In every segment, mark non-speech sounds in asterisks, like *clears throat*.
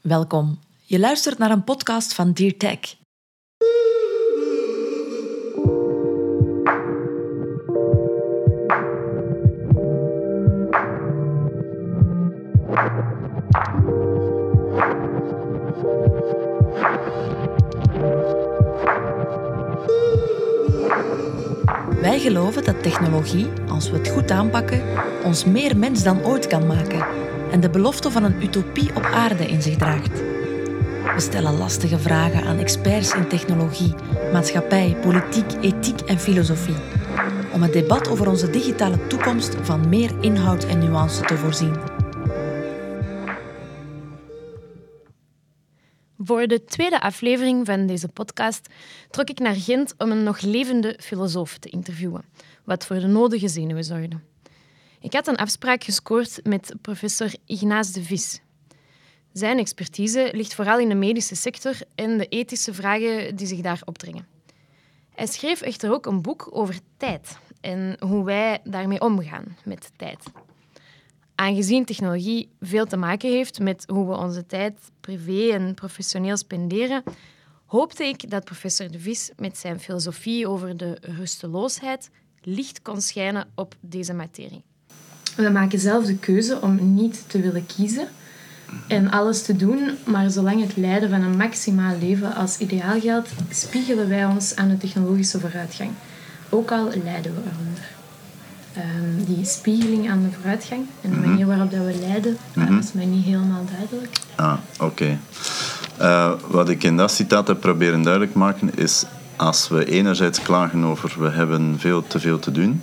Welkom. Je luistert naar een podcast van Dear Tech. Wij geloven dat technologie, als we het goed aanpakken, ons meer mens dan ooit kan maken en de belofte van een utopie op aarde in zich draagt. We stellen lastige vragen aan experts in technologie, maatschappij, politiek, ethiek en filosofie. Om het debat over onze digitale toekomst van meer inhoud en nuance te voorzien. Voor de tweede aflevering van deze podcast trok ik naar Gent om een nog levende filosoof te interviewen, wat voor de nodige zenuwen zorgde. Ik had een afspraak gescoord met professor Ignace de Vis. Zijn expertise ligt vooral in de medische sector en de ethische vragen die zich daar opdringen. Hij schreef echter ook een boek over tijd en hoe wij daarmee omgaan met tijd. Aangezien technologie veel te maken heeft met hoe we onze tijd privé en professioneel spenderen, hoopte ik dat professor De Vis met zijn filosofie over de rusteloosheid licht kon schijnen op deze materie. We maken zelf de keuze om niet te willen kiezen en alles te doen, maar zolang het leiden van een maximaal leven als ideaal geldt, spiegelen wij ons aan de technologische vooruitgang, ook al lijden we eronder. Um, die spiegeling aan de vooruitgang en de mhm. manier waarop dat we leiden, mm -hmm. is mij niet helemaal duidelijk. Ah, oké. Okay. Uh, wat ik in dat citaat heb proberen duidelijk maken is als we enerzijds klagen over we hebben veel te veel te doen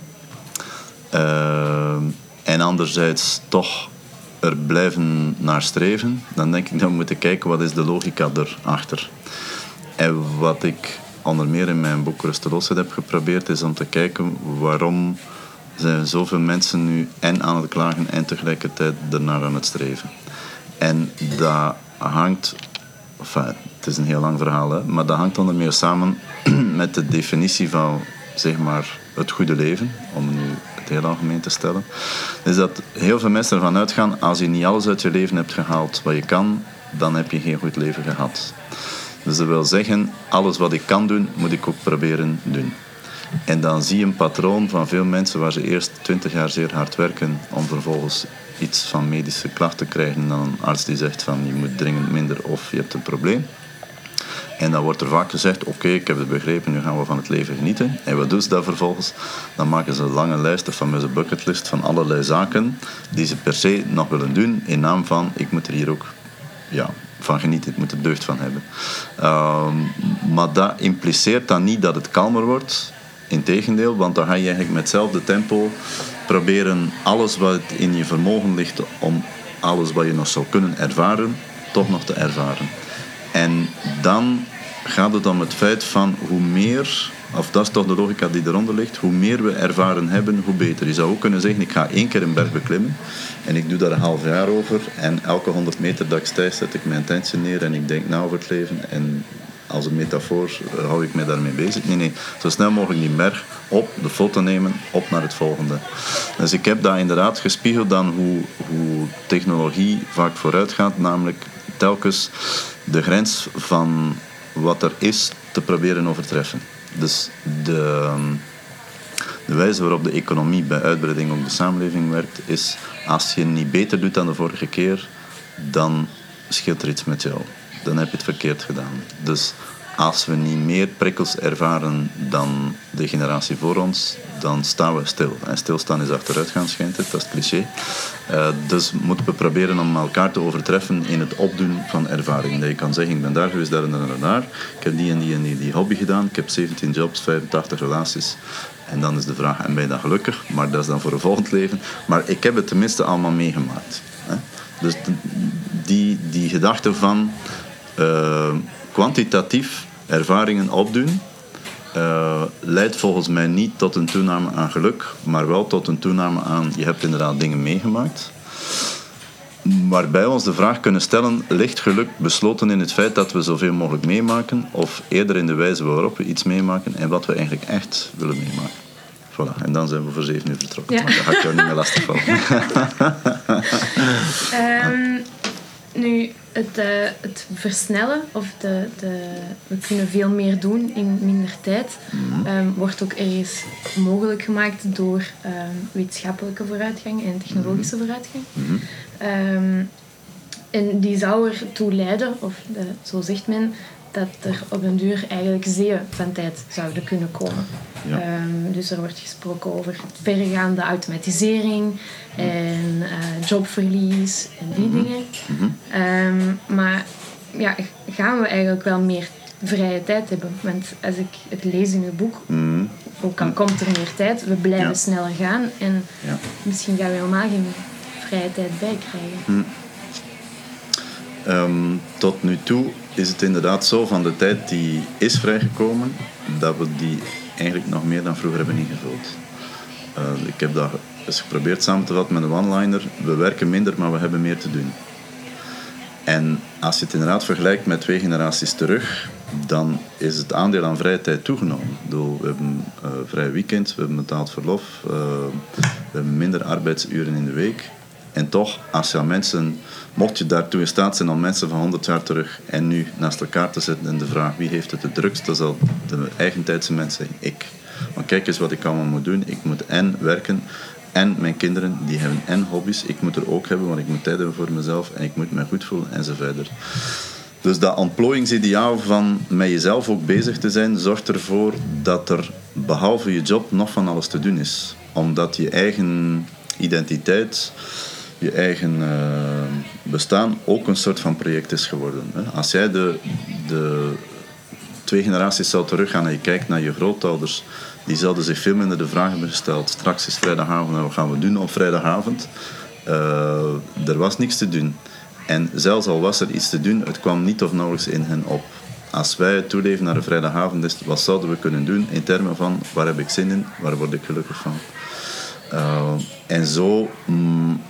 uh, en anderzijds toch er blijven naar streven, dan denk ik dat we moeten kijken wat is de logica erachter. En wat ik onder meer in mijn boek Rusteloosheid heb geprobeerd is om te kijken waarom zijn zoveel mensen nu en aan het klagen en tegelijkertijd ernaar aan het streven. En dat hangt, het is een heel lang verhaal, hè, maar dat hangt onder meer samen *clears throat* met de definitie van zeg maar, het goede leven, om nu het heel algemeen te stellen. Is dat heel veel mensen ervan uitgaan, als je niet alles uit je leven hebt gehaald wat je kan, dan heb je geen goed leven gehad. Dus dat wil zeggen, alles wat ik kan doen, moet ik ook proberen doen. En dan zie je een patroon van veel mensen waar ze eerst twintig jaar zeer hard werken om vervolgens iets van medische klachten te krijgen dan een arts die zegt van je moet dringend minder of je hebt een probleem. En dan wordt er vaak gezegd, oké, ik heb het begrepen, nu gaan we van het leven genieten. En wat doen ze dan vervolgens? Dan maken ze een lange lijst, van fameuze bucketlist, van allerlei zaken die ze per se nog willen doen in naam van, ik moet er hier ook ja, van genieten, ik moet er deugd van hebben. Uh, maar dat impliceert dan niet dat het kalmer wordt, Integendeel, want dan ga je eigenlijk met hetzelfde tempo proberen alles wat in je vermogen ligt om alles wat je nog zou kunnen ervaren, toch nog te ervaren. En dan gaat het om het feit van hoe meer, of dat is toch de logica die eronder ligt, hoe meer we ervaren hebben, hoe beter. Je zou ook kunnen zeggen, ik ga één keer een berg beklimmen en ik doe daar een half jaar over en elke honderd meter dat ik stijg zet ik mijn intentie neer en ik denk na over het leven en als een metafoor eh, hou ik mij daarmee bezig. Nee, nee, zo snel mogelijk die merg op, de foto nemen, op naar het volgende. Dus ik heb daar inderdaad gespiegeld dan hoe, hoe technologie vaak vooruit gaat, namelijk telkens de grens van wat er is te proberen overtreffen. Dus de, de wijze waarop de economie bij uitbreiding op de samenleving werkt, is als je niet beter doet dan de vorige keer, dan scheelt er iets met jou dan heb je het verkeerd gedaan. Dus als we niet meer prikkels ervaren dan de generatie voor ons, dan staan we stil. En stilstaan is achteruitgaan, schijnt het, dat is cliché. Uh, dus moeten we proberen om elkaar te overtreffen in het opdoen van ervaringen. Dat je kan zeggen, ik ben daar geweest, daar en daar daar. Ik heb die en die en die, die hobby gedaan. Ik heb 17 jobs, 85 relaties. En dan is de vraag, en ben je dan gelukkig? Maar dat is dan voor een volgend leven. Maar ik heb het tenminste allemaal meegemaakt. Hè? Dus die, die gedachte van uh, kwantitatief ervaringen opdoen, uh, leidt volgens mij niet tot een toename aan geluk, maar wel tot een toename aan je hebt inderdaad dingen meegemaakt. Waarbij we ons de vraag kunnen stellen: ligt geluk besloten in het feit dat we zoveel mogelijk meemaken, of eerder in de wijze waarop we iets meemaken en wat we eigenlijk echt willen meemaken? Voilà, en dan zijn we voor zeven uur vertrokken. Ja. Dan ga ik jou niet meer lastigvallen. um, *laughs* *laughs* Nu, het, uh, het versnellen of de, de, we kunnen veel meer doen in minder tijd, um, wordt ook ergens mogelijk gemaakt door um, wetenschappelijke vooruitgang en technologische vooruitgang. Um, en die zou ertoe leiden, of de, zo zegt men, dat er op een duur eigenlijk zeeën van tijd zouden kunnen komen. Ja. Um, dus er wordt gesproken over verregaande automatisering en uh, jobverlies en die mm-hmm. dingen. Mm-hmm. Um, maar ja, gaan we eigenlijk wel meer vrije tijd hebben? Want als ik het lees in uw boek, ook al komt er meer tijd, we blijven ja. sneller gaan en ja. misschien gaan we helemaal geen vrije tijd bij krijgen. Um, tot nu toe is het inderdaad zo van de tijd die is vrijgekomen, dat we die eigenlijk nog meer dan vroeger hebben ingevuld. Uh, ik heb dat eens geprobeerd samen te vatten met een one-liner. We werken minder, maar we hebben meer te doen. En als je het inderdaad vergelijkt met twee generaties terug, dan is het aandeel aan vrije tijd toegenomen. we hebben uh, vrij weekend, we hebben betaald verlof, uh, we hebben minder arbeidsuren in de week. En toch, als je mensen, mocht je daartoe in staat zijn om mensen van 100 jaar terug en nu naast elkaar te zetten en de vraag wie heeft het het drukst, dan zal de eigentijdse mensen zijn, ik. Maar kijk eens wat ik allemaal moet doen. Ik moet en werken en mijn kinderen, die hebben en hobby's. Ik moet er ook hebben, want ik moet tijd hebben voor mezelf en ik moet me goed voelen en zo verder. Dus dat ontplooiingsideaal van met jezelf ook bezig te zijn, zorgt ervoor dat er behalve je job nog van alles te doen is. Omdat je eigen identiteit je eigen uh, bestaan ook een soort van project is geworden. Hè. Als jij de, de twee generaties zou teruggaan en je kijkt naar je grootouders, die zouden zich veel minder de vraag hebben gesteld. Straks is vrijdagavond wat gaan we doen op vrijdagavond? Uh, er was niks te doen. En zelfs al was er iets te doen, het kwam niet of nauwelijks in hen op. Als wij toeleven naar een vrijdagavond, is, wat zouden we kunnen doen in termen van waar heb ik zin in, waar word ik gelukkig van? Uh, en zo mm,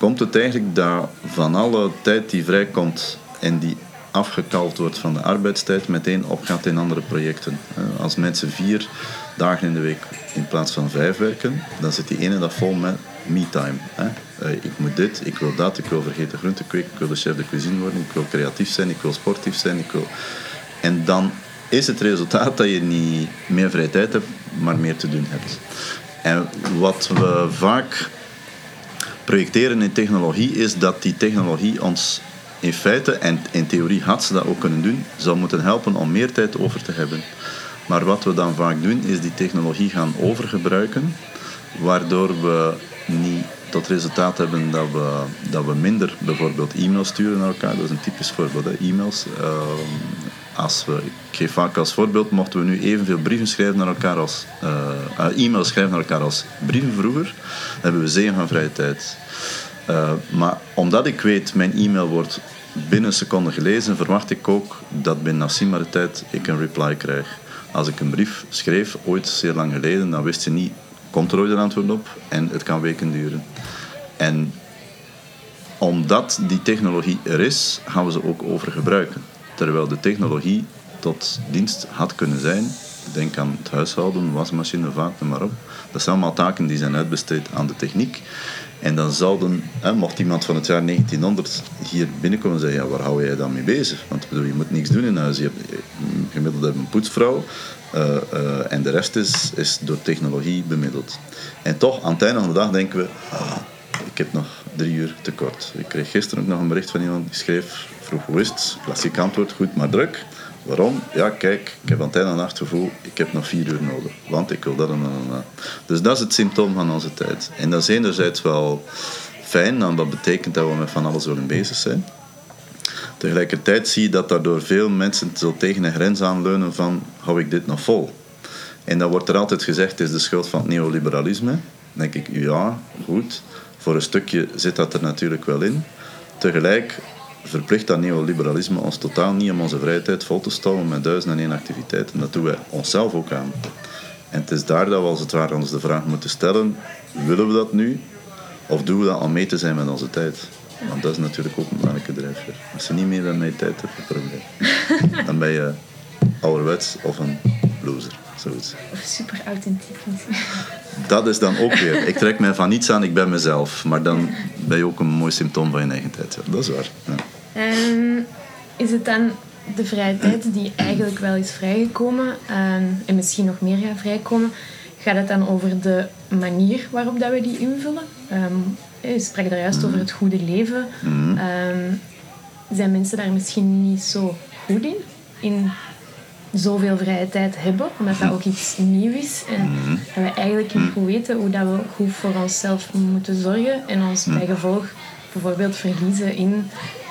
komt het eigenlijk dat van alle tijd die vrijkomt en die afgekalkt wordt van de arbeidstijd, meteen opgaat in andere projecten. Als mensen vier dagen in de week in plaats van vijf werken, dan zit die ene dag vol met me-time. Eh, ik moet dit, ik wil dat, ik wil vergeten groenten kweken, ik wil de chef de cuisine worden, ik wil creatief zijn, ik wil sportief zijn. Ik wil... En dan is het resultaat dat je niet meer vrije tijd hebt, maar meer te doen hebt. En wat we vaak projecteren in technologie is dat die technologie ons in feite, en in theorie had ze dat ook kunnen doen, zou moeten helpen om meer tijd over te hebben. Maar wat we dan vaak doen, is die technologie gaan overgebruiken, waardoor we niet tot resultaat hebben dat we, dat we minder bijvoorbeeld e-mails sturen naar elkaar. Dat is een typisch voorbeeld, e-mails. Uh, als we, ik geef vaak als voorbeeld, mochten we nu evenveel brieven schrijven naar elkaar als uh, e-mails schrijven naar elkaar als brieven vroeger, dan hebben we zeeën van vrije tijd. Uh, maar omdat ik weet, mijn e-mail wordt binnen een seconde gelezen, verwacht ik ook dat binnen afzienbare tijd ik een reply krijg. Als ik een brief schreef, ooit zeer lang geleden, dan wist je niet, komt er ooit een antwoord op? En het kan weken duren. En omdat die technologie er is, gaan we ze ook over gebruiken. Terwijl de technologie tot dienst had kunnen zijn. Denk aan het huishouden, wasmachine, vaat, maar op. Dat zijn allemaal taken die zijn uitbesteed aan de techniek. En dan zouden, hè, mocht iemand van het jaar 1900 hier binnenkomen en zeggen, ja, waar hou jij dan mee bezig? Want je moet niks doen in huis. Je hebt, gemiddeld hebt een poetsvrouw uh, uh, en de rest is, is door technologie bemiddeld. En toch, aan het einde van de dag denken we, ah, ik heb nog drie uur tekort. Ik kreeg gisteren ook nog een bericht van iemand die schreef, vroeg hoe is het? Klassiek antwoord, goed maar druk. Waarom? Ja, kijk, ik heb aan het einde het gevoel, ik heb nog vier uur nodig. Want ik wil dat en dat Dus dat is het symptoom van onze tijd. En dat is enerzijds wel fijn, want dat betekent dat we met van alles willen bezig zijn. Tegelijkertijd zie je dat daardoor veel mensen zo tegen een grens aanleunen van, hou ik dit nog vol? En dan wordt er altijd gezegd, is de schuld van het neoliberalisme. Dan denk ik, ja, goed. Voor een stukje zit dat er natuurlijk wel in. Tegelijk verplicht dat neoliberalisme ons totaal niet om onze vrije tijd vol te stouwen met duizend en één activiteiten. Dat doen wij onszelf ook aan. En het is daar dat we als het ware ons de vraag moeten stellen, willen we dat nu? Of doen we dat om mee te zijn met onze tijd? Want dat is natuurlijk ook een belangrijke drijfveer. Als je niet meer dan met je tijd hebt, probleem. *laughs* Dan ben je ouderwets of een loser. zoiets. Of super authentiek. Dat is dan ook weer. Ik trek mij van niets aan, ik ben mezelf. Maar dan ben je ook een mooi symptoom van je eigen tijd. Ja, dat is waar. Ja. En is het dan de vrije tijd die eigenlijk wel is vrijgekomen ehm, en misschien nog meer gaat vrijkomen, gaat het dan over de manier waarop dat we die invullen? Ehm, je sprak daar juist over het goede leven. Ehm, zijn mensen daar misschien niet zo goed in? In zoveel vrije tijd hebben, omdat dat ook iets nieuw is. En dat we eigenlijk niet goed weten hoe dat we goed voor onszelf moeten zorgen en ons bij gevolg bijvoorbeeld verliezen in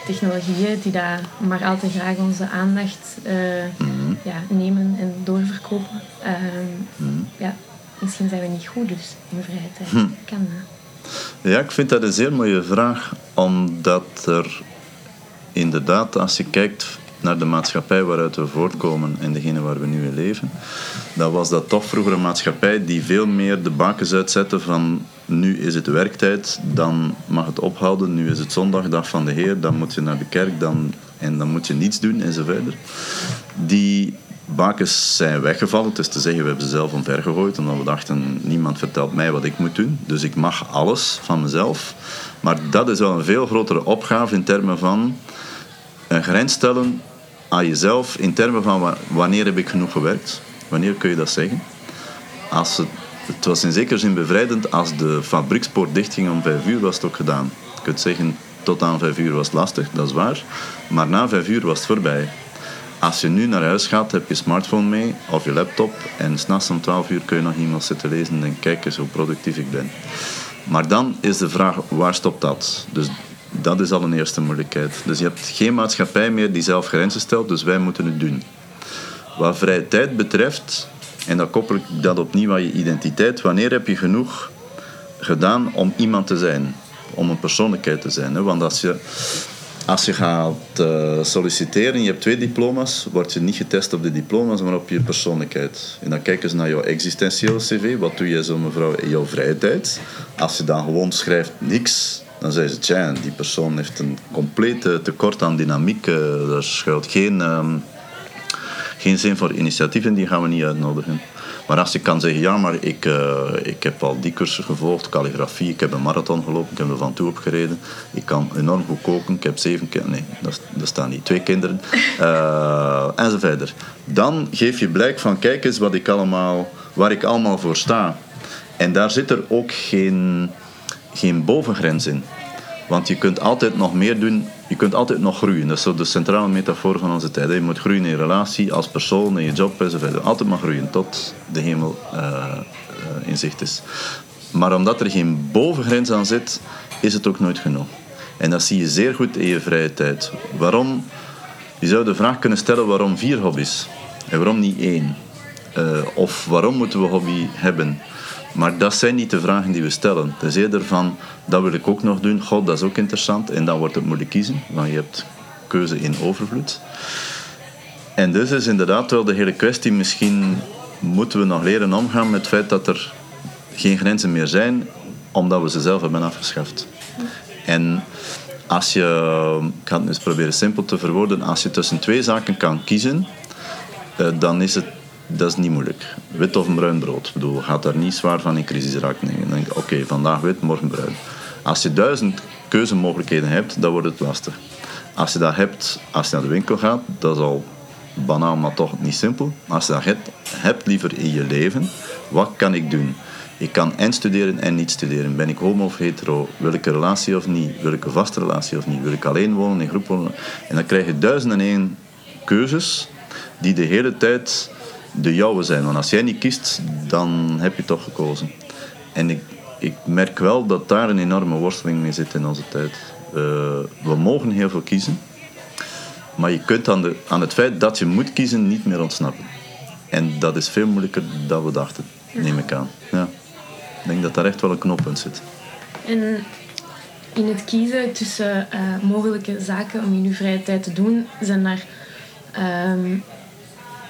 technologieën die daar maar al te graag onze aandacht eh, ja, nemen en doorverkopen. Ehm, ja, misschien zijn we niet goed dus in vrije tijd. Kan dat? Ja, ik vind dat een zeer mooie vraag, omdat er inderdaad, als je kijkt naar de maatschappij waaruit we voortkomen en degene waar we nu in leven, dan was dat toch vroeger een maatschappij die veel meer de bakens uitzette van nu is het werktijd, dan mag het ophouden, nu is het zondag, dag van de Heer, dan moet je naar de kerk dan, en dan moet je niets doen enzovoort. Die bakens zijn weggevallen, het is te zeggen, we hebben ze zelf omvergegooid, omdat we dachten, niemand vertelt mij wat ik moet doen, dus ik mag alles van mezelf. Maar dat is wel een veel grotere opgave in termen van een grens stellen aan jezelf in termen van wa- wanneer heb ik genoeg gewerkt? Wanneer kun je dat zeggen? Als het, het was in zekere zin bevrijdend als de fabriekspoort dichtging om vijf uur was het ook gedaan. Je kunt zeggen tot aan vijf uur was het lastig, dat is waar. Maar na vijf uur was het voorbij. Als je nu naar huis gaat, heb je smartphone mee of je laptop en s'nachts om 12 uur kun je nog e-mails zitten lezen en kijk eens hoe productief ik ben. Maar dan is de vraag, waar stopt dat? Dus dat is al een eerste moeilijkheid. Dus je hebt geen maatschappij meer die zelf grenzen stelt, dus wij moeten het doen. Wat vrije tijd betreft, en dan koppel ik dat opnieuw aan je identiteit, wanneer heb je genoeg gedaan om iemand te zijn? Om een persoonlijkheid te zijn. Hè? Want als je, als je gaat eh, solliciteren, je hebt twee diploma's, word je niet getest op de diploma's, maar op je persoonlijkheid. En dan kijken ze naar jouw existentiële cv. Wat doe jij zo, mevrouw, in jouw vrije tijd? Als je dan gewoon schrijft niks, dan zeggen ze, tja, die persoon heeft een complete tekort aan dynamiek. eh, er schuilt geen... ehm, geen zin voor initiatieven, die gaan we niet uitnodigen. Maar als je kan zeggen, ja, maar ik, eh, ik heb al die cursus gevolgd, calligrafie, ik heb een marathon gelopen, ik heb er van toe opgereden, ik kan enorm goed koken, ik heb zeven kinderen, nee, dat, dat staan niet, twee kinderen, *laughs* eh en zo verder. Dan geef je blijk van, kijk eens wat ik allemaal, waar ik allemaal voor sta. En daar zit er ook geen, geen bovengrens in. Want je kunt altijd nog meer doen, je kunt altijd nog groeien. Dat is de centrale metafoor van onze tijd. Je moet groeien in je relatie, als persoon, in je job enzovoort. Altijd maar groeien tot de hemel eh, eh, in zicht is. Maar omdat er geen bovengrens aan zit, is het ook nooit genoeg. En dat zie je zeer goed in je vrije tijd. Waarom? Je zou de vraag kunnen stellen waarom vier hobby's en waarom niet één? Eh, of waarom moeten we hobby hebben? Maar dat zijn niet de vragen die we stellen. Het is eerder van, dat wil ik ook nog doen, god, dat is ook interessant. En dan wordt het moeilijk kiezen, want je hebt keuze in overvloed. En dus is inderdaad wel de hele kwestie, misschien moeten we nog leren omgaan met het feit dat er geen grenzen meer zijn, omdat we ze zelf hebben afgeschaft. En als je, ik ga het eens proberen simpel te verwoorden, als je tussen twee zaken kan kiezen, eh, dan is het dat is niet moeilijk. Wit of bruin brood. Ik bedoel, gaat daar niet zwaar van in crisis raken. Dan denk oké, vandaag wit, morgen bruin. Als je duizend keuzemogelijkheden hebt, dan wordt het lastig. Als je dat hebt, als je naar de winkel gaat, dat is al banaal, maar toch niet simpel. Als je dat hebt, hebt liever in je leven, wat kan ik doen? Ik kan en studeren en niet studeren. Ben ik homo of hetero? Wil ik een relatie of niet? Wil ik een vaste relatie of niet? Wil ik alleen wonen, in groep wonen? En dan krijg je duizend en één keuzes die de hele tijd de jouwe zijn. Want als jij niet kiest, dan heb je toch gekozen. En ik, ik merk wel dat daar een enorme worsteling mee zit in onze tijd. Eh, we mogen heel veel kiezen, maar je kunt aan, de, aan het feit dat je moet kiezen niet meer ontsnappen. En dat is veel moeilijker dan we dachten, neem ik aan. Ja. Ik denk dat daar echt wel een knoppunt zit. En in het kiezen tussen eh, mogelijke zaken om in uw vrije tijd te doen, zijn daar ehm,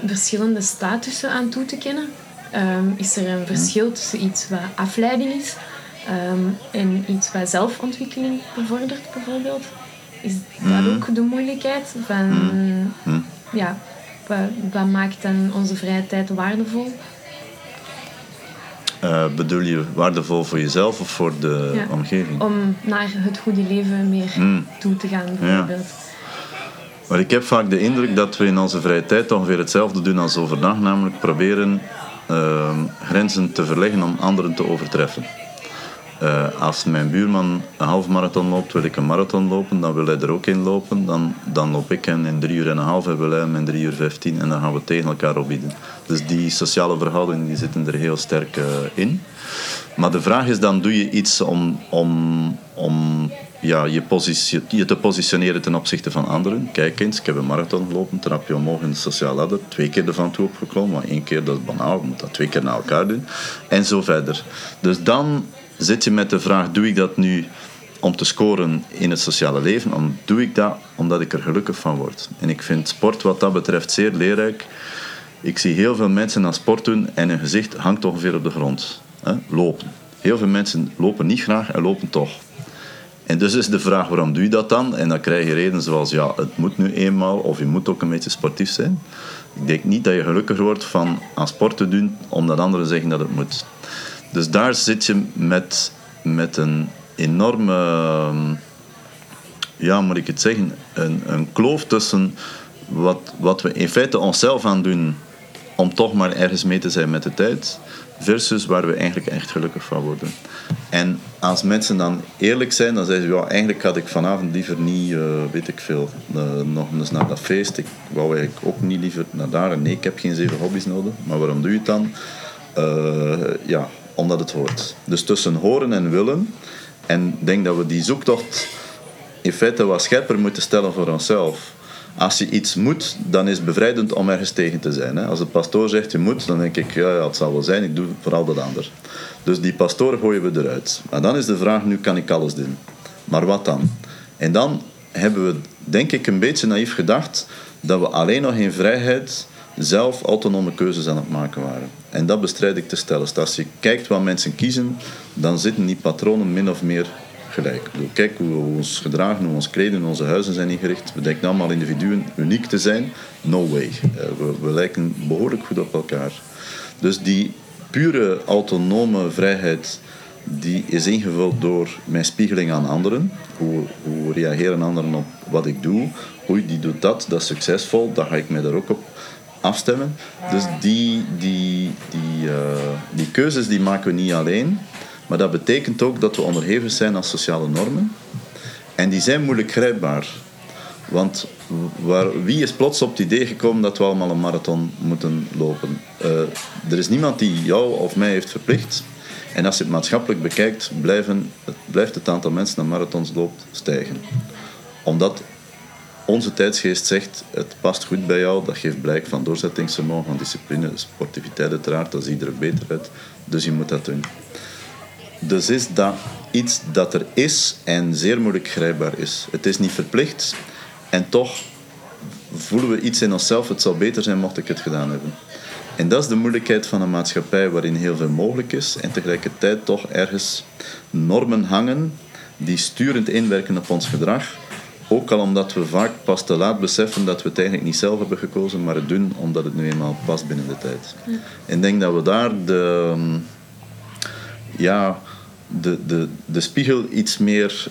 verschillende statussen aan toe te kennen. Ehm, is er een verschil tussen iets wat afleiding is ehm, en iets wat zelfontwikkeling bevordert, bijvoorbeeld? Is dat ook de moeilijkheid van ja, wat, wat maakt dan onze vrije tijd waardevol? Uh, bedoel je waardevol voor jezelf of voor de Ja. omgeving? Om naar het goede leven meer Mm. toe te gaan, bijvoorbeeld. Maar ik heb vaak de indruk dat we in onze vrije tijd ongeveer hetzelfde doen als overdag, namelijk proberen ehm, grenzen te verleggen om anderen te overtreffen. Eh, als mijn buurman een half marathon loopt, wil ik een marathon lopen, dan wil hij er ook in lopen. Dan, dan loop ik hem in drie uur en een half en wil hij hem in drie uur vijftien en dan gaan we tegen elkaar opbieden. Dus die sociale verhoudingen die zitten er heel sterk eh, in. Maar de vraag is dan, doe je iets om, om, om ja, je, positie, je te positioneren ten opzichte van anderen? Kijk eens, ik heb een marathon gelopen, trapje omhoog in de sociale ladder, twee keer ervan toe opgeklommen, maar één keer dat is banaal, je moet dat twee keer na elkaar doen. En zo verder. Dus dan zit je met de vraag, doe ik dat nu om te scoren in het sociale leven? Om, doe ik dat omdat ik er gelukkig van word? En ik vind sport wat dat betreft zeer leerrijk. Ik zie heel veel mensen aan sport doen en hun gezicht hangt ongeveer op de grond. Lopen. Heel veel mensen lopen niet graag en lopen toch. En dus is de vraag, waarom doe je dat dan? En dan krijg je redenen zoals, ja, het moet nu eenmaal, of je moet ook een beetje sportief zijn. Ik denk niet dat je gelukkiger wordt van aan sport te doen, omdat anderen zeggen dat het moet. Dus daar zit je met, met een enorme, ja, moet ik het zeggen, een, een kloof tussen wat, wat we in feite onszelf aan doen om toch maar ergens mee te zijn met de tijd, versus waar we eigenlijk echt gelukkig van worden. En als mensen dan eerlijk zijn, dan zeggen ze, ja, eigenlijk had ik vanavond liever niet, eh, weet ik veel, nog eens naar dat feest. Ik wou eigenlijk ook niet liever naar daar. Nee, ik heb geen zeven hobby's nodig. Maar waarom doe je het dan? Eh, ja, omdat het hoort. Dus tussen horen en willen. En ik denk dat we die zoektocht in feite wat scherper moeten stellen voor onszelf. Als je iets moet, dan is het bevrijdend om ergens tegen te zijn. Hè. Als de pastoor zegt je moet, dan denk ik, ja, ja, het zal wel zijn, ik doe vooral dat ander. Dus die pastoor gooien we eruit. Maar dan is de vraag, nu kan ik alles doen. Maar wat dan? En dan hebben we, denk ik, een beetje naïef gedacht dat we alleen nog in vrijheid zelf autonome keuzes aan het maken waren. En dat bestrijd ik te stellen. Dus als je kijkt wat mensen kiezen, dan zitten die patronen min of meer gelijk. Kijk hoe we ons gedragen, hoe we ons kleden, onze huizen zijn ingericht. We denken allemaal individuen uniek te zijn. No way. Eh, we, we lijken behoorlijk goed op elkaar. Dus die pure autonome vrijheid die is ingevuld door mijn spiegeling aan anderen. Hoe, hoe reageren anderen op wat ik doe? Oei, die doet dat, dat is succesvol, dan ga ik mij daar ook op afstemmen. Dus die, die, die, eh, die keuzes die maken we niet alleen. Maar dat betekent ook dat we onderhevig zijn aan sociale normen. En die zijn moeilijk grijpbaar. Want waar, wie is plots op het idee gekomen dat we allemaal een marathon moeten lopen? Eh, er is niemand die jou of mij heeft verplicht. En als je het maatschappelijk bekijkt, blijven, het, blijft het aantal mensen dat marathons loopt stijgen. Omdat onze tijdsgeest zegt, het past goed bij jou, dat geeft blijk van doorzettingsvermogen, van discipline, sportiviteit uiteraard, dat ziet er beter uit. Dus je moet dat doen. Dus is dat iets dat er is en zeer moeilijk grijpbaar is. Het is niet verplicht en toch voelen we iets in onszelf, het zou beter zijn mocht ik het gedaan hebben. En dat is de moeilijkheid van een maatschappij waarin heel veel mogelijk is en tegelijkertijd toch ergens normen hangen die sturend inwerken op ons gedrag. Ook al omdat we vaak pas te laat beseffen dat we het eigenlijk niet zelf hebben gekozen, maar het doen omdat het nu eenmaal past binnen de tijd. En ik denk dat we daar de, ja, de, de, de spiegel iets meer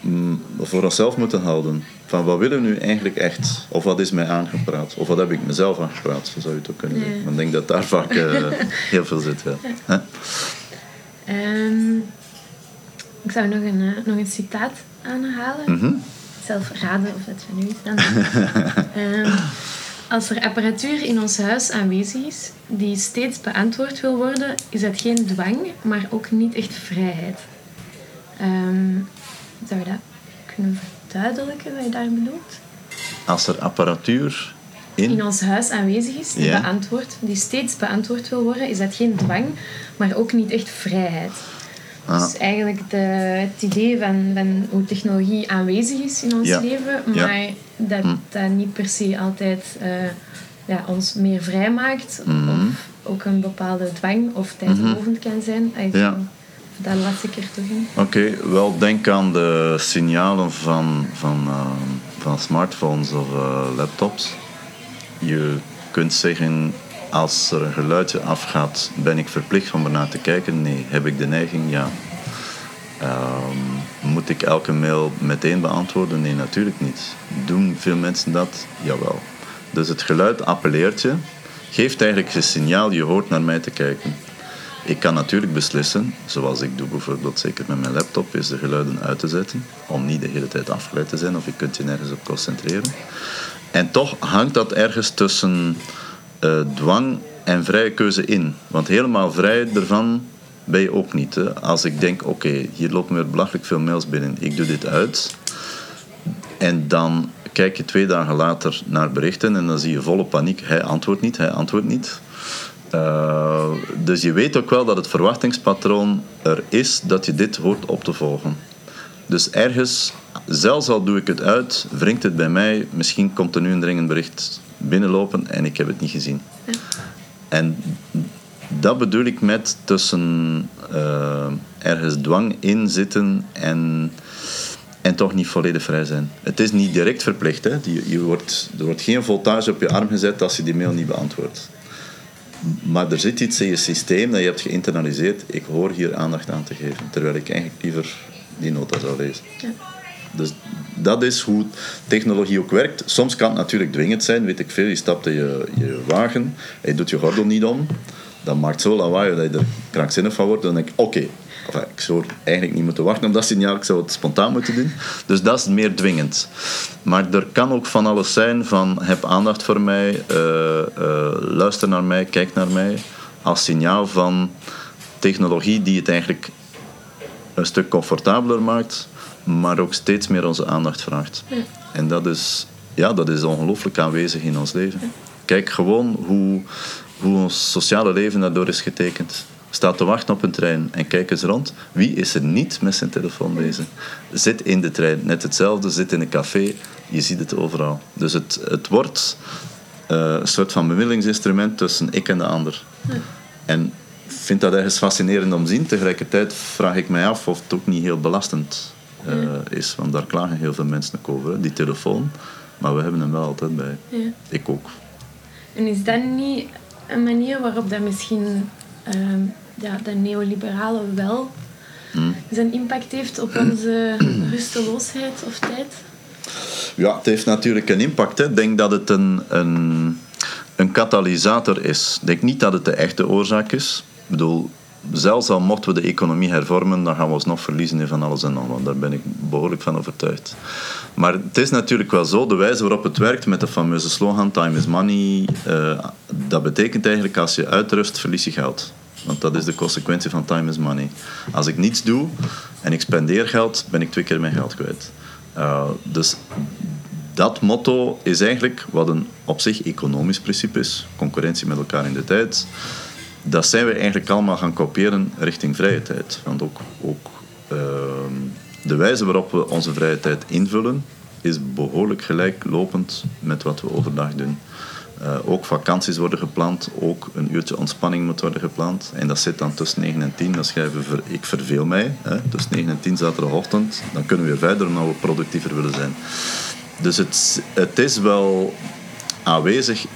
mm, voor onszelf moeten houden. Van wat willen we nu eigenlijk echt? Of wat is mij aangepraat? Of wat heb ik mezelf aangepraat? Zo zou je het ook kunnen zeggen. Maar ik denk dat daar vaak eh, *laughs* heel veel zit. Ja. Ehm, ik zou nog een, eh, nog een citaat aanhalen. Mhm. Zelf raden of dat van u is dan. *laughs* Ehm, als er apparatuur in ons huis aanwezig is die steeds beantwoord wil worden, is dat geen dwang, maar ook niet echt vrijheid. Ehm, zou je dat kunnen verduidelijken wat je daar bedoelt? Als er apparatuur in... In ons huis aanwezig is die, beantwoord, die steeds beantwoord wil worden, is dat geen dwang, maar ook niet echt vrijheid. Ah. Dus eigenlijk de, het idee van, van hoe technologie aanwezig is in ons Ja. leven, Ja. maar dat Hm. dat niet per se altijd eh, ja, ons meer vrij maakt. Of ook een bepaalde dwang of tijdrovend kan zijn. Ja. Dat las ik er toch in. Oké, wel denk aan de signalen van, van, eh, van smartphones of eh, laptops. je kunt zeggen, als er een geluidje afgaat, ben ik verplicht om ernaar te kijken? Nee. Heb ik de neiging? Ja. Ehm, moet ik elke mail meteen beantwoorden? Nee, natuurlijk niet. Doen veel mensen dat? Jawel. Dus het geluid appelleert je, geeft eigenlijk een signaal, je hoort naar mij te kijken. Ik kan natuurlijk beslissen, zoals ik doe bijvoorbeeld zeker met mijn laptop, is de geluiden uit te zetten, om niet de hele tijd afgeleid te zijn of je kunt je nergens op concentreren. En toch hangt dat ergens tussen uh, dwang en vrije keuze in. Want helemaal vrij ervan ben je ook niet. Hè. Als ik denk, oké, hier lopen weer belachelijk veel mails binnen, ik doe dit uit. En dan kijk je twee dagen later naar berichten en dan zie je volle paniek. Hij antwoordt niet, hij antwoordt niet. Uh, dus je weet ook wel dat het verwachtingspatroon er is dat je dit hoort op te volgen. Dus ergens, zelfs al doe ik het uit, wringt het bij mij. Misschien komt er nu een dringend bericht binnenlopen en ik heb het niet gezien. En dat bedoel ik met tussen uh, ergens dwang in zitten en, en toch niet volledig vrij zijn. Het is niet direct verplicht. Hè. Je, je wordt, er wordt geen voltage op je arm gezet als je die mail niet beantwoordt. Maar er zit iets in je systeem dat je hebt geïnternaliseerd. Ik hoor hier aandacht aan te geven. Terwijl ik eigenlijk liever die nota zou lezen. Ja. Dus dat is hoe technologie ook werkt. Soms kan het natuurlijk dwingend zijn, weet ik veel. Je stapt in je, je wagen, je doet je gordel niet om. Dat maakt zo lawaai dat je er krankzinnig van wordt. Dan denk ik, oké, ik zou eigenlijk niet moeten wachten op dat signaal, ik zou het spontaan moeten doen. Dus dat is meer dwingend. Maar er kan ook van alles zijn van heb aandacht voor mij, uh, uh, luister naar mij, kijk naar mij. Als signaal van technologie die het eigenlijk een stuk comfortabeler maakt, maar ook steeds meer onze aandacht vraagt. En dat is, ja, dat is ongelooflijk aanwezig in ons leven. Kijk gewoon hoe, hoe ons sociale leven daardoor is getekend. Staat te wachten op een trein en kijk eens rond. Wie is er niet met zijn telefoon bezig? Zit in de trein, net hetzelfde. Zit in een café, je ziet het overal. Dus het, het wordt uh, een soort van bemiddelingsinstrument tussen ik en de ander. En vind dat ergens fascinerend om te zien. Tegelijkertijd vraag ik mij af of het ook niet heel belastend uh, is. Want daar klagen heel veel mensen ook over, die telefoon. Maar we hebben hem wel altijd bij. Ja. Ik ook. En is dat niet een manier waarop dat misschien uh, ja, de neoliberale wel hmm. zijn impact heeft op *clears throat* onze rusteloosheid of tijd? Ja, het heeft natuurlijk een impact. Ik denk dat het een, een, een katalysator is. Ik denk niet dat het de echte oorzaak is. Ik bedoel, zelfs al mochten we de economie hervormen, dan gaan we ons nog verliezen in van alles en nog. Daar ben ik behoorlijk van overtuigd. Maar het is natuurlijk wel zo, de wijze waarop het werkt met de fameuze slogan time is money, uh, dat betekent eigenlijk als je uitrust, verlies je geld. Want dat is de consequentie van time is money. Als ik niets doe en ik spendeer geld, ben ik twee keer mijn geld kwijt. Uh, dus dat motto is eigenlijk wat een op zich economisch principe is. Concurrentie met elkaar in de tijd dat zijn we eigenlijk allemaal gaan kopiëren richting vrije tijd. Want ook, ook ehm, de wijze waarop we onze vrije tijd invullen is behoorlijk gelijklopend met wat we overdag doen. Uh, ook vakanties worden gepland, ook een uurtje ontspanning moet worden gepland. En dat zit dan tussen 9 en 10. Dan schrijven we, ik verveel mij, hè, tussen 9 en 10 zaterdagochtend. Dan kunnen we weer verder omdat we productiever willen zijn. Dus het, het is wel aanwezig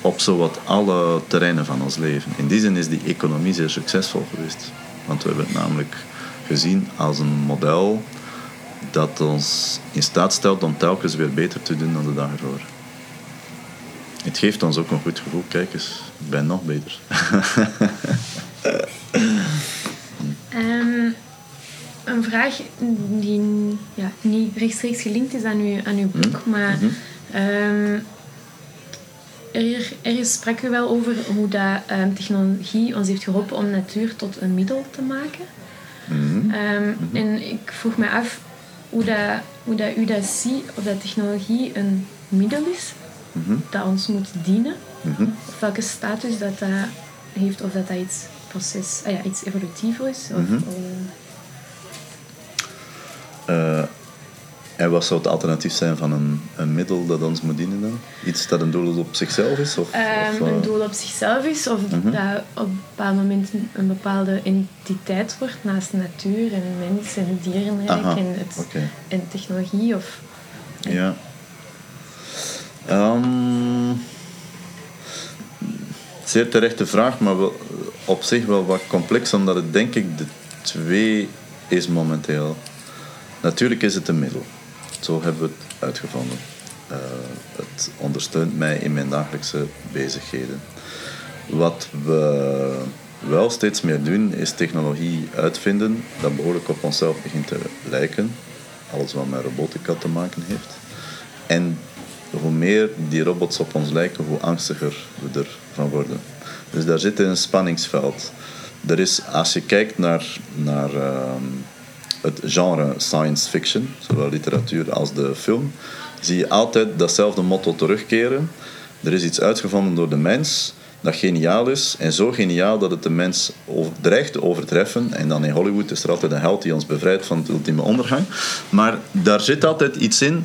op zowat alle terreinen van ons leven. In die zin is die economie zeer succesvol geweest. Want we hebben het namelijk gezien als een model dat ons in staat stelt om telkens weer beter te doen dan de dag ervoor. Het geeft ons ook een goed gevoel. Kijk eens, ik ben nog beter. um, *laughs* een vraag die ja, niet rechtstreeks gelinkt is aan uw, aan uw boek, mhm. maar um, er, ergens sprak u wel over hoe dat, um, technologie ons heeft geholpen om natuur tot een middel te maken. Mm -hmm. En ik vroeg me af hoe, dat, hoe dat u dat ziet, of dat technologie een middel is mhm. dat ons moet dienen. Mhm. Of welke status dat, dat heeft, of dat dat iets, proces, ah ja, iets evolutiever is. Of, uh, en wat zou het alternatief zijn van een, een middel dat ons moet dienen dan? Iets dat een doel op zichzelf is? Of, um, een doel op zichzelf is, of mhm. dat op een bepaald moment een bepaalde entiteit wordt naast natuur en mens en dierenrijk en, het, en technologie? Of, ja. Um, zeer terechte vraag, maar wel, op zich wel wat complex, omdat het denk ik de twee is momenteel. Natuurlijk is het een middel. Zo hebben we het uitgevonden. Uh, het ondersteunt mij in mijn dagelijkse bezigheden. Wat we wel steeds meer doen, is technologie uitvinden dat behoorlijk op onszelf begint te lijken. Alles wat met robotica te maken heeft. En hoe meer die robots op ons lijken, hoe angstiger we ervan worden. Dus daar zit een spanningsveld. Er is, als je kijkt naar, naar ehm, het genre science fiction, zowel literatuur als de film, zie je altijd datzelfde motto terugkeren. Er is iets uitgevonden door de mens dat geniaal is. En zo geniaal dat het de mens dreigt te overtreffen. En dan in Hollywood is er altijd een held die ons bevrijdt van de ultieme ondergang. Maar daar zit altijd iets in.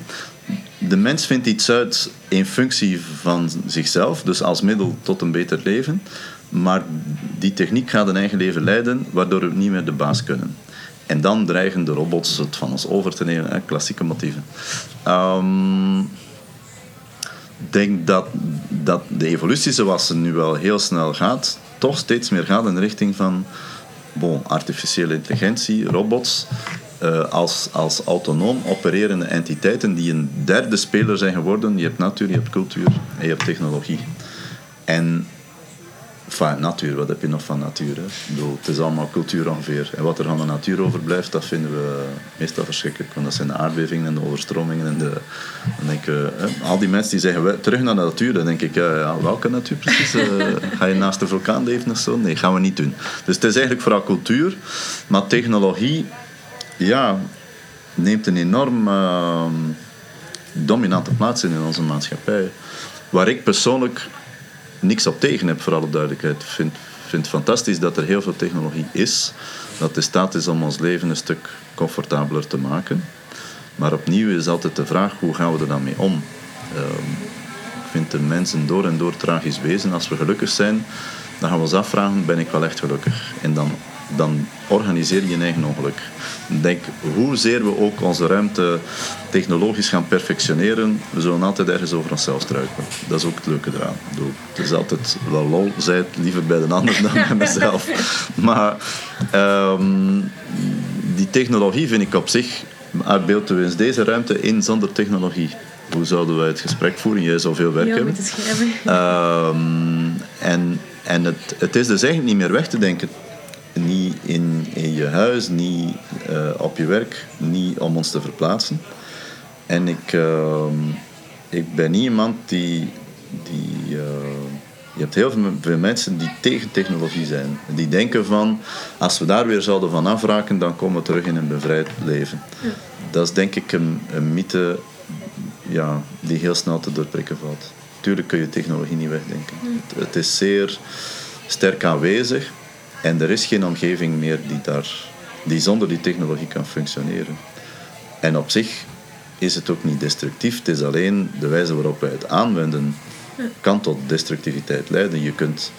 De mens vindt iets uit in functie van zichzelf, dus als middel tot een beter leven. Maar die techniek gaat een eigen leven leiden, waardoor we niet meer de baas kunnen. En dan dreigen de robots het van ons over te nemen, hè, klassieke motieven. Um, denk dat, dat de evolutie zoals ze nu wel heel snel gaat, toch steeds meer gaat in de richting van bon, artificiële intelligentie, robots, uh, als, als autonoom opererende entiteiten die een derde speler zijn geworden. Je hebt natuur, je hebt cultuur en je hebt technologie. En Enfin, natuur, wat heb je nog van natuur? Hè? Bedoel, het is allemaal cultuur ongeveer. En wat er van de natuur overblijft, dat vinden we meestal verschrikkelijk. Want dat zijn de aardbevingen en de overstromingen. En de, denk ik, al die mensen die zeggen, terug naar de natuur. Dan denk ik, welke natuur precies? Uh, *laughs* ga je naast de vulkaan leven of zo? Nee, gaan we niet doen. Dus het is eigenlijk vooral cultuur. Maar technologie, ja, neemt een enorm uh, dominante plaats in in onze maatschappij. Waar ik persoonlijk niks op tegen heb, voor alle duidelijkheid. Ik vind, vind het fantastisch dat er heel veel technologie is. Dat de staat is om ons leven een stuk comfortabeler te maken. Maar opnieuw is altijd de vraag, hoe gaan we er dan mee om? Ehm, ik vind de mensen door en door tragisch wezen. Als we gelukkig zijn, dan gaan we ons afvragen, ben ik wel echt gelukkig? En dan dan organiseer je je eigen ongeluk. Denk, hoezeer we ook onze ruimte technologisch gaan perfectioneren, we zullen altijd ergens over onszelf struikelen. Dat is ook het leuke eraan. Het is altijd wel lol, zij het liever bij de ander dan bij mezelf. *laughs* Maar ehm, die technologie vind ik op zich, beelden we eens deze ruimte in zonder technologie. Hoe zouden wij het gesprek voeren? Jij zou veel werk hebben. Um, en en het, het is dus eigenlijk niet meer weg te denken in, in je huis, niet uh, op je werk, niet om ons te verplaatsen. En ik, uh, ik ben niet iemand die. die uh, je hebt heel veel mensen die tegen technologie zijn. Die denken van, als we daar weer zouden van afraken, dan komen we terug in een bevrijd leven. Ja. Dat is denk ik een, een mythe ja, die heel snel te doorprikken valt. Tuurlijk kun je technologie niet wegdenken. Het, het is zeer sterk aanwezig. En er is geen omgeving meer die, daar, die zonder die technologie kan functioneren. En op zich is het ook niet destructief. Het is alleen de wijze waarop wij het aanwenden kan tot destructiviteit leiden. Je kunt,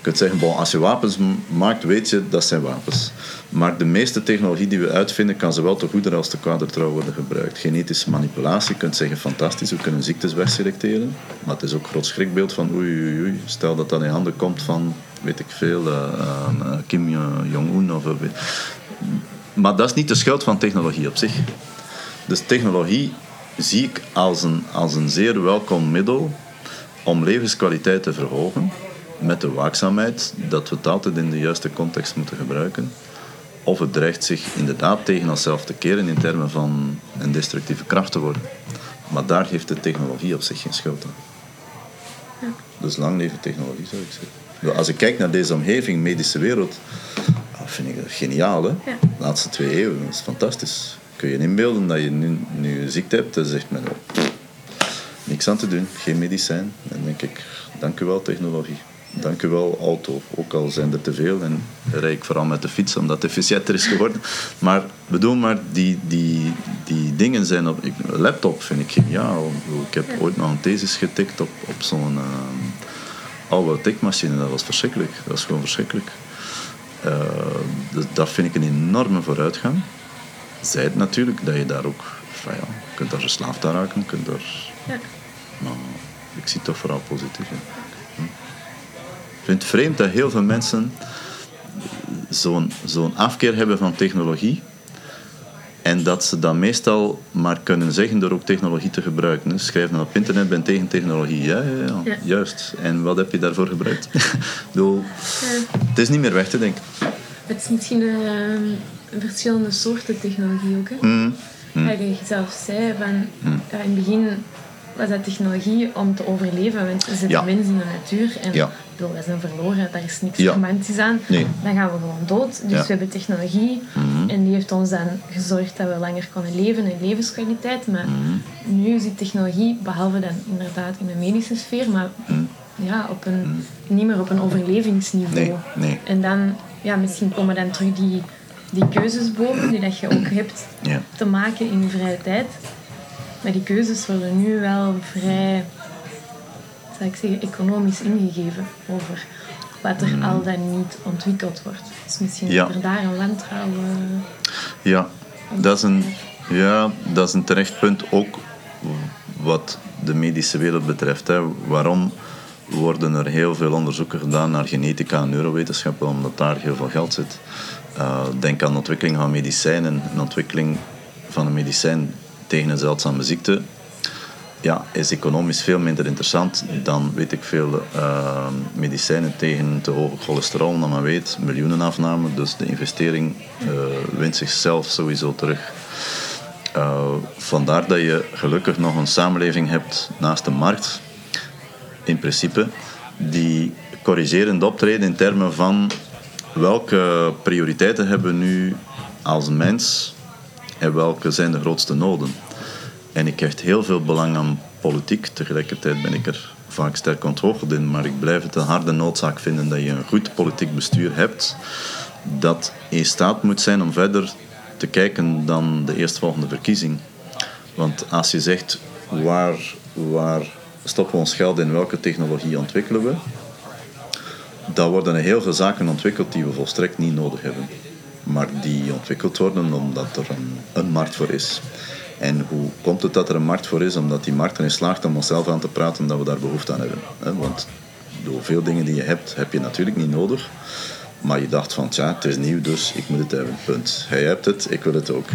kunt zeggen, als je wapens maakt, weet je dat zijn wapens. Maar de meeste technologie die we uitvinden, kan zowel te goeder als te kwader trouw worden gebruikt. Genetische manipulatie, je kunt zeggen, fantastisch, we kunnen ziektes wegselecteren. Maar het is ook een groot schrikbeeld van oei, oei, oei. Stel dat dat in handen komt van weet ik veel, uh, Kim Jong-un. Of, maar dat is niet de schuld van technologie op zich. Dus technologie zie ik als een, als een zeer welkom middel om levenskwaliteit te verhogen, met de waakzaamheid dat we het altijd in de juiste context moeten gebruiken. Of het dreigt zich inderdaad tegen onszelf te keren in termen van een destructieve kracht te worden. Maar daar heeft de technologie op zich geen schuld aan. Ja. Dus lang leven technologie, zou ik zeggen. Als ik kijk naar deze omgeving, medische wereld, ah, vind ik dat geniaal. Hè? De laatste twee eeuwen, dat is fantastisch. Kun je inbeelden dat je nu, nu een ziekte hebt, dan zegt men, oh, niks aan te doen, geen medicijn. Dan denk ik, dank u wel technologie. Dank u wel auto, ook al zijn er te veel. En rijd ik vooral met de fiets, omdat het efficiënter is geworden. Maar bedoel maar, die, die, die dingen zijn op... laptop vind ik geniaal. Ik heb ooit nog een thesis getikt op, op zo'n... Uh, oude tikmachine, dat was verschrikkelijk. Dat was gewoon verschrikkelijk. Uh, dus dat vind ik een enorme vooruitgang. Zij het natuurlijk dat je daar ook, van ja, je kunt daar verslaafd aan raken, kunt daar, ja. maar ik zie het toch vooral positief. Hm. Vind het vreemd dat heel veel mensen zo'n zo'n afkeer hebben van technologie. En dat ze dan meestal maar kunnen zeggen door ook technologie te gebruiken. Dus schrijven op internet, ben tegen technologie. Ja, ja, ja, Ja. juist. En wat heb je daarvoor gebruikt? *laughs* Ik bedoel, het is niet meer weg te denken. Het is misschien eh, verschillende soorten technologie ook. Hè? Mm. Ja, je zelf zei, van, ja, in het begin was dat technologie om te overleven. Want we zitten mensen in de natuur en bedoel, wij zijn verloren, daar is niks Ja. romantisch aan. Nee. Dan gaan we gewoon dood. Dus Ja. we hebben technologie en die heeft ons dan gezorgd dat we langer konden leven en levenskwaliteit. Maar nu zit technologie, behalve dan inderdaad in de medische sfeer, maar ja, op een, niet meer op een overlevingsniveau. Nee, nee. En dan, ja, misschien komen dan terug die, die keuzes boven die dat je ook hebt Ja. te maken in je vrije tijd. Maar die keuzes worden nu wel vrij, zou ik zeggen, economisch ingegeven over wat er al dan niet ontwikkeld wordt. Dus misschien Ja. dat er daar een wantrouwen... Ja, dat is een, ja, dat is een terecht punt. Ook wat de medische wereld betreft. Hè. Waarom worden er heel veel onderzoeken gedaan naar genetica en neurowetenschappen? Omdat daar heel veel geld zit. Eh, denk aan de ontwikkeling van medicijnen. Een ontwikkeling van een medicijn tegen een zeldzame ziekte ja, is economisch veel minder interessant dan, weet ik veel, eh, medicijnen tegen te hoge cholesterol. Dan men weet, miljoenenafname, dus de investering eh, wint zichzelf sowieso terug. Eh, vandaar dat je gelukkig nog een samenleving hebt naast de markt, in principe, die corrigerend optreden in termen van welke prioriteiten hebben we nu als mens en welke zijn de grootste noden. En ik hecht heel veel belang aan politiek. Tegelijkertijd ben ik er vaak sterk onthoogd in. Maar ik blijf het een harde noodzaak vinden dat je een goed politiek bestuur hebt. Dat in staat moet zijn om verder te kijken dan de eerstvolgende verkiezing. Want als je zegt waar, waar stoppen we ons geld in, welke technologie ontwikkelen we, dan worden er heel veel zaken ontwikkeld die we volstrekt niet nodig hebben. Maar die ontwikkeld worden omdat er een, een markt voor is. En hoe komt het dat er een markt voor is? Omdat die markt erin slaagt om onszelf aan te praten dat we daar behoefte aan hebben. Want door veel dingen die je hebt, heb je natuurlijk niet nodig. Maar je dacht van, tja, het is nieuw, dus ik moet het hebben. Punt. Hij hebt het, ik wil het ook.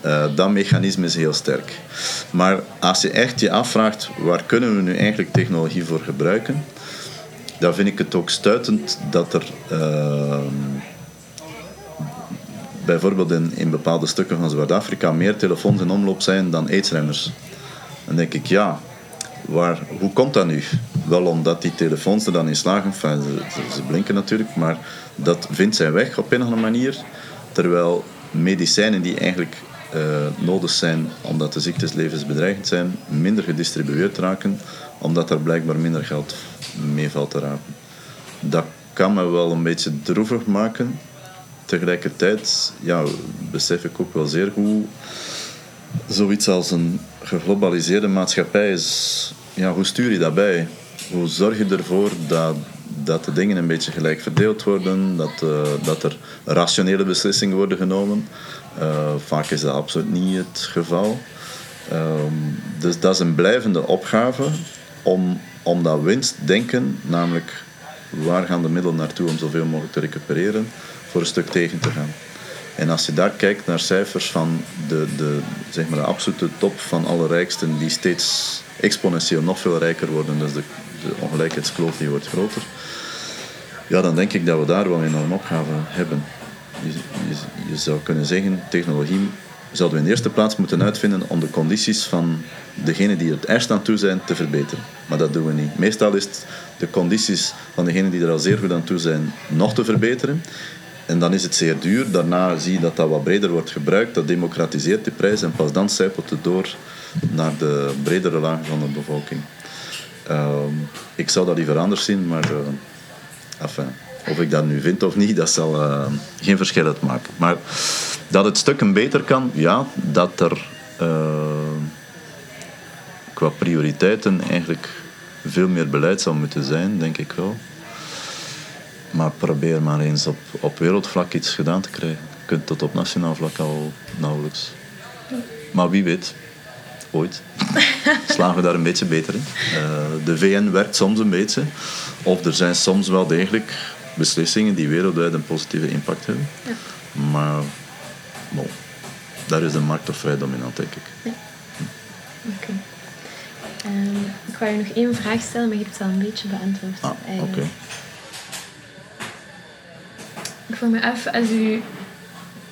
Eh, dat mechanisme is heel sterk. Maar als je echt je afvraagt, waar kunnen we nu eigenlijk technologie voor gebruiken? Dan vind ik het ook stuitend dat er... ehm, bijvoorbeeld in, in bepaalde stukken van Zuid-Afrika meer telefoons in omloop zijn dan aidsremmers. Dan denk ik, ja, waar, hoe komt dat nu? Wel omdat die telefoons er dan in slagen, ze- ze blinken natuurlijk, maar dat vindt zijn weg op een of andere manier. Terwijl medicijnen die eigenlijk eh, nodig zijn omdat de ziektes levensbedreigend zijn, minder gedistribueerd raken, omdat er blijkbaar minder geld mee valt te raken. Dat kan me wel een beetje droevig maken. Tegelijkertijd ja, besef ik ook wel zeer goed zoiets als een geglobaliseerde maatschappij is. Ja, hoe stuur je dat bij? Hoe zorg je ervoor dat, dat de dingen een beetje gelijk verdeeld worden, dat, eh, dat er rationele beslissingen worden genomen? Eh, vaak is dat absoluut niet het geval. Ehm, dus dat is een blijvende opgave om, om dat winstdenken, namelijk waar gaan de middelen naartoe om zoveel mogelijk te recupereren, voor een stuk tegen te gaan. En als je daar kijkt naar cijfers van de, de, zeg maar de absolute top van alle rijksten, die steeds exponentieel nog veel rijker worden, dus de, ongelijkheidskloof die wordt groter, ja, dan denk ik dat we daar wel een enorme opgave hebben. Je, je, je zou kunnen zeggen, technologie zouden we in de eerste plaats moeten uitvinden om de condities van degenen die het ergst aan toe zijn te verbeteren. Maar dat doen we niet. Meestal is het de condities van degenen die er al zeer goed aan toe zijn nog te verbeteren. En dan is het zeer duur. Daarna zie je dat dat wat breder wordt gebruikt. Dat democratiseert de prijs en pas dan zijpelt het door naar de bredere lagen van de bevolking. Ehm, ik zou dat liever anders zien, maar eh, of ik dat nu vind of niet, dat zal eh, geen verschil uitmaken. Maar dat het stukken beter kan, ja, dat er eh, qua prioriteiten eigenlijk veel meer beleid zou moeten zijn, denk ik wel. Maar probeer maar eens op, op wereldvlak iets gedaan te krijgen. Je kunt tot op nationaal vlak al nauwelijks. Maar wie weet. ooit. *laughs* Slagen we daar een beetje beter in. Uh, de VN werkt soms een beetje. Of er zijn soms wel degelijk beslissingen die wereldwijd een positieve impact hebben. Ja. Maar bon, daar is de markt toch vrij dominant, denk ik. Ja. Oké. Um, ik ga je nog één vraag stellen, maar je hebt het al een beetje beantwoord. Ah, oké. Ik vroeg me af, als u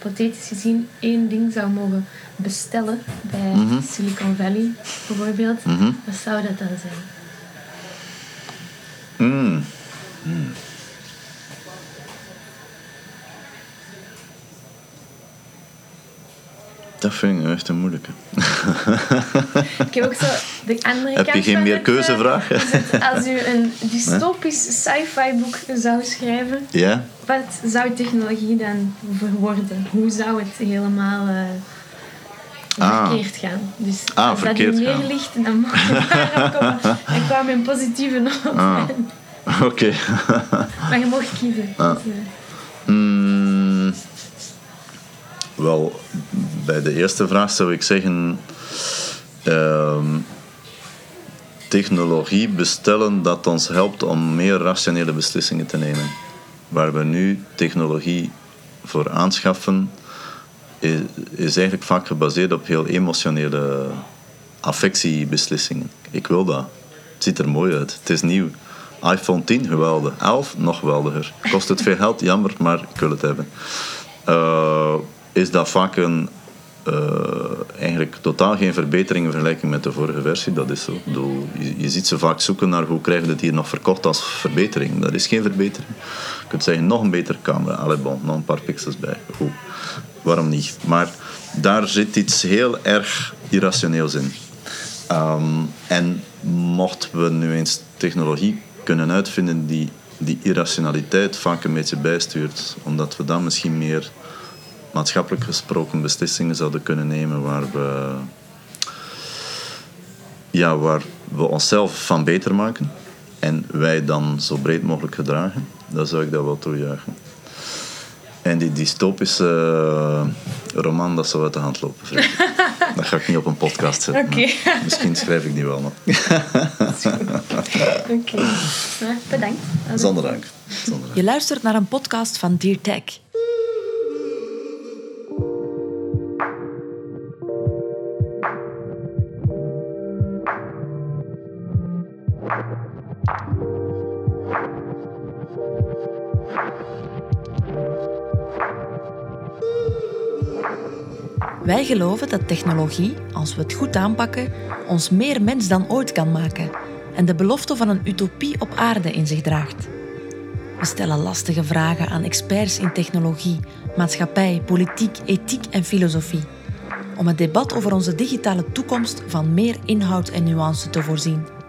hypothetisch gezien één ding zou mogen bestellen bij mhm. Silicon Valley bijvoorbeeld, mm wat zou dat dan zijn? Mm. Dat vind ik echt een moeilijke. *laughs* ik heb ook zo de andere Heb je geen meer eh, keuzevraag? als u een dystopisch *laughs* sci-fi boek zou schrijven, ja? wat zou technologie dan worden? Hoe zou het helemaal uh, verkeerd gaan? Dus ah, als dat u meer ligt, dan mag je *laughs* daarop komen. Ik kwam in positieve noot. Ah. Oké. maar je mocht kiezen. Ah. Dus, uh. mm, wel, bij de eerste vraag zou ik zeggen... Uh, technologie bestellen dat ons helpt om meer rationele beslissingen te nemen. Waar we nu technologie voor aanschaffen, is, is eigenlijk vaak gebaseerd op heel emotionele affectiebeslissingen. Ik wil dat. Het ziet er mooi uit. Het is nieuw. iPhone 10, geweldig. 11, nog geweldiger. Kost het veel geld? Jammer, maar ik wil het hebben. Uh, is dat vaak een uh, eigenlijk totaal geen verbetering in vergelijking met de vorige versie. Dat is zo. Je, je, ziet ze vaak zoeken naar hoe krijgen we het hier nog verkocht als verbetering. Dat is geen verbetering. Je kunt zeggen, nog een betere camera. Allee, bon, nog een paar pixels bij. Goed. Waarom niet? Maar daar zit iets heel erg irrationeels in. Um, en mochten we nu eens technologie kunnen uitvinden die die irrationaliteit vaak een beetje bijstuurt, omdat we dan misschien meer maatschappelijk gesproken beslissingen zouden kunnen nemen waar we, ja, waar we onszelf van beter maken en wij dan zo breed mogelijk gedragen, dan zou ik dat wel toejuichen. En die dystopische eh, roman, dat zou uit de hand lopen. *laughs* dat ga ik niet op een podcast zetten. Okay. Misschien schrijf ik die wel nog. Oké, *laughs* bedankt. Zonder dank. Zonder dank. Je luistert naar een podcast van Dear Tech. Wij geloven dat technologie, als we het goed aanpakken, ons meer mens dan ooit kan maken en de belofte van een utopie op aarde in zich draagt. We stellen lastige vragen aan experts in technologie, maatschappij, politiek, ethiek en filosofie. Om het debat over onze digitale toekomst van meer inhoud en nuance te voorzien.